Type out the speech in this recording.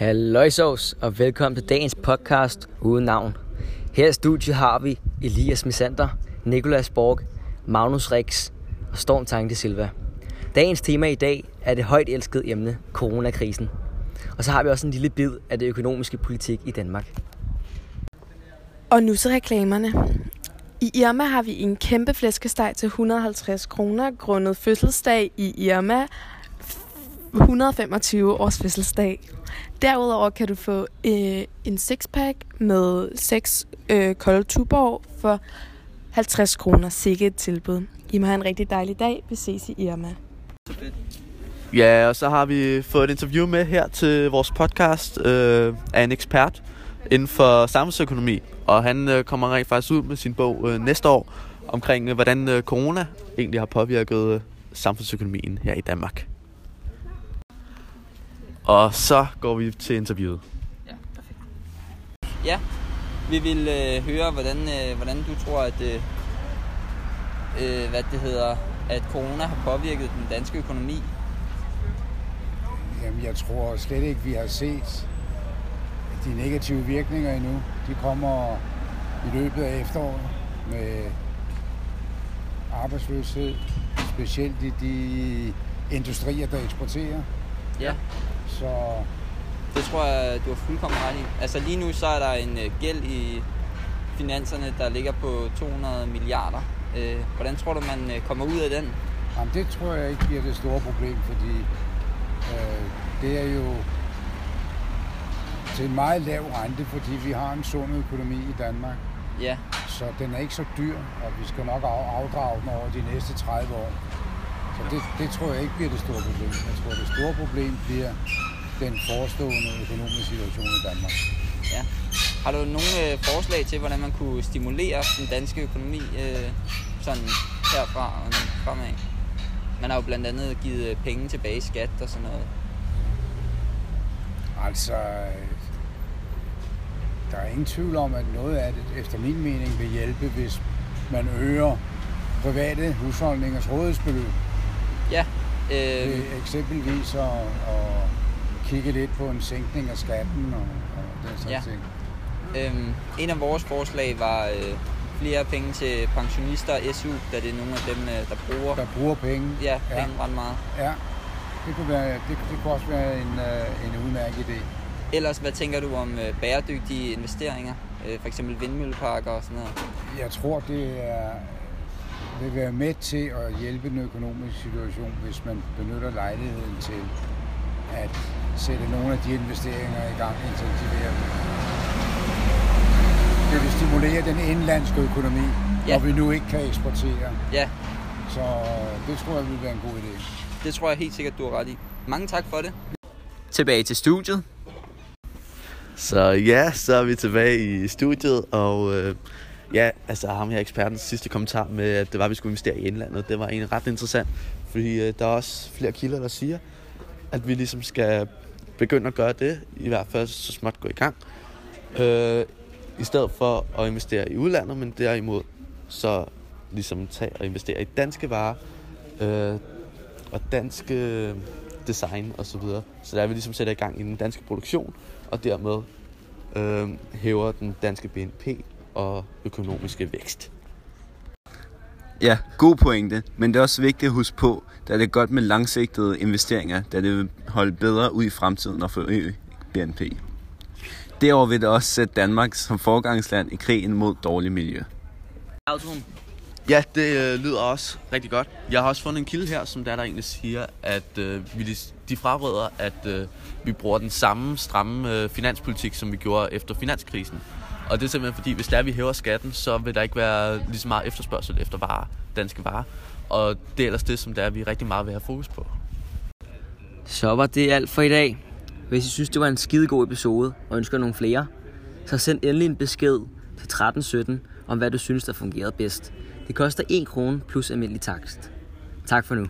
Halløjsovs, og velkommen til dagens podcast uden navn. Her i studiet har vi Elias Misander, Nikolas Borg, Magnus Rix og Storm Tanke Silva. Dagens tema i dag er det højt elskede emne, coronakrisen. Og så har vi også en lille bid af det økonomiske politik i Danmark. Og nu til reklamerne. I Irma har vi en kæmpe flæskesteg til 150 kroner, grundet fødselsdag i Irma 125 års fødselsdag. Derudover kan du få øh, en sixpack med 6 øh, kolde tuborg for 50 kroner. Sikke et tilbud. I må have en rigtig dejlig dag. Vi ses i Irma. Ja, og så har vi fået et interview med her til vores podcast øh, af en ekspert inden for samfundsøkonomi. Og han øh, kommer rent faktisk ud med sin bog øh, næste år omkring, øh, hvordan øh, corona egentlig har påvirket øh, samfundsøkonomien her i Danmark. Og så går vi til interviewet. Ja, perfekt. Ja, vi vil øh, høre, hvordan, øh, hvordan du tror, at, øh, øh, hvad det hedder, at corona har påvirket den danske økonomi. Jamen, jeg tror slet ikke, vi har set de negative virkninger endnu. De kommer i løbet af efteråret med arbejdsløshed, specielt i de industrier, der eksporterer. Ja. Så Det tror jeg, du har fuldkommen ret i. Altså lige nu så er der en øh, gæld i finanserne, der ligger på 200 milliarder. Øh, hvordan tror du, man øh, kommer ud af den? jamen, det tror jeg ikke bliver det store problem, fordi øh, det er jo til en meget lav rente, fordi vi har en sund økonomi i Danmark. Ja, Så den er ikke så dyr, og vi skal nok af- afdrage den over de næste 30 år. Så det, det tror jeg ikke bliver det store problem. Jeg tror, det store problem bliver den forestående økonomiske situation i Danmark. ja. Har du nogle øh, forslag til, hvordan man kunne stimulere den danske økonomi øh, sådan herfra og fremad? Man har jo blandt andet givet øh, penge tilbage i skat og sådan noget. Altså, der er ingen tvivl om, at noget af det, efter min mening, vil hjælpe, hvis man øger private husholdningers rådighedsbeløb. Ja, øh, Øh, eksempelvis at, at kigge lidt på en sænkning af skatten og, og den slags Ja. ting. Øhm, en af vores forslag var øh, flere penge til pensionister og SU, da det er nogle af dem, øh, der bruger Der bruger penge. ja, penge ret meget. Ja, det kunne, være, det, det kunne også være en, øh, en udmærket idé. Ellers, hvad tænker du om øh, bæredygtige investeringer? Øh, for eksempel vindmølleparker og sådan noget. Jeg tror, det er, vil være med til at hjælpe den økonomiske situation, hvis man benytter lejligheden til at sætte nogle af de investeringer i gang, intensivere dem. Det vil stimulere den indlandske økonomi, Ja. hvor vi nu ikke kan eksportere. Ja, Så det tror jeg vil være en god idé. det tror jeg helt sikkert, du har ret i. Mange tak for det. Tilbage til studiet. Så ja, så er vi tilbage i studiet, og øh, ja, altså ham her ekspertens sidste kommentar med, at det var, at vi skulle investere i indlandet, det var egentlig ret interessant, fordi øh, der er også flere kilder, der siger, at vi ligesom skal begynde at gøre det, i hvert fald så småt gå i gang, øh, i stedet for at investere i udlandet, men derimod så ligesom tage og investere i danske varer, øh, og danske design og så videre. Så der er vi ligesom sætter i gang i den danske produktion, og dermed øh, hæver den danske BNP og økonomiske vækst. Ja, god pointe, men det er også vigtigt at huske på, at det er godt med langsigtede investeringer, da det vil holde bedre ud i fremtiden og forøge BNP. Derover vil det også sætte Danmark som forgangsland i krigen mod dårligt miljø. Ja, det øh, lyder også rigtig godt. Jeg har også fundet en kilde her, som der, der egentlig siger, at øh, vi, de fraråder, at øh, vi bruger den samme stramme øh, finanspolitik, som vi gjorde efter finanskrisen. Og det er simpelthen fordi, hvis der vi hæver skatten, så vil der ikke være lige så meget efterspørgsel efter varer, danske varer. Og det er ellers det, som der vi rigtig meget vil have fokus på. Så var det alt for i dag. Hvis I synes, det var en skidegod episode, og ønsker nogle flere, så send endelig en besked til 1317 om, hvad du synes, der fungerede bedst. Det koster 1 krone plus almindelig takst. Tak for nu.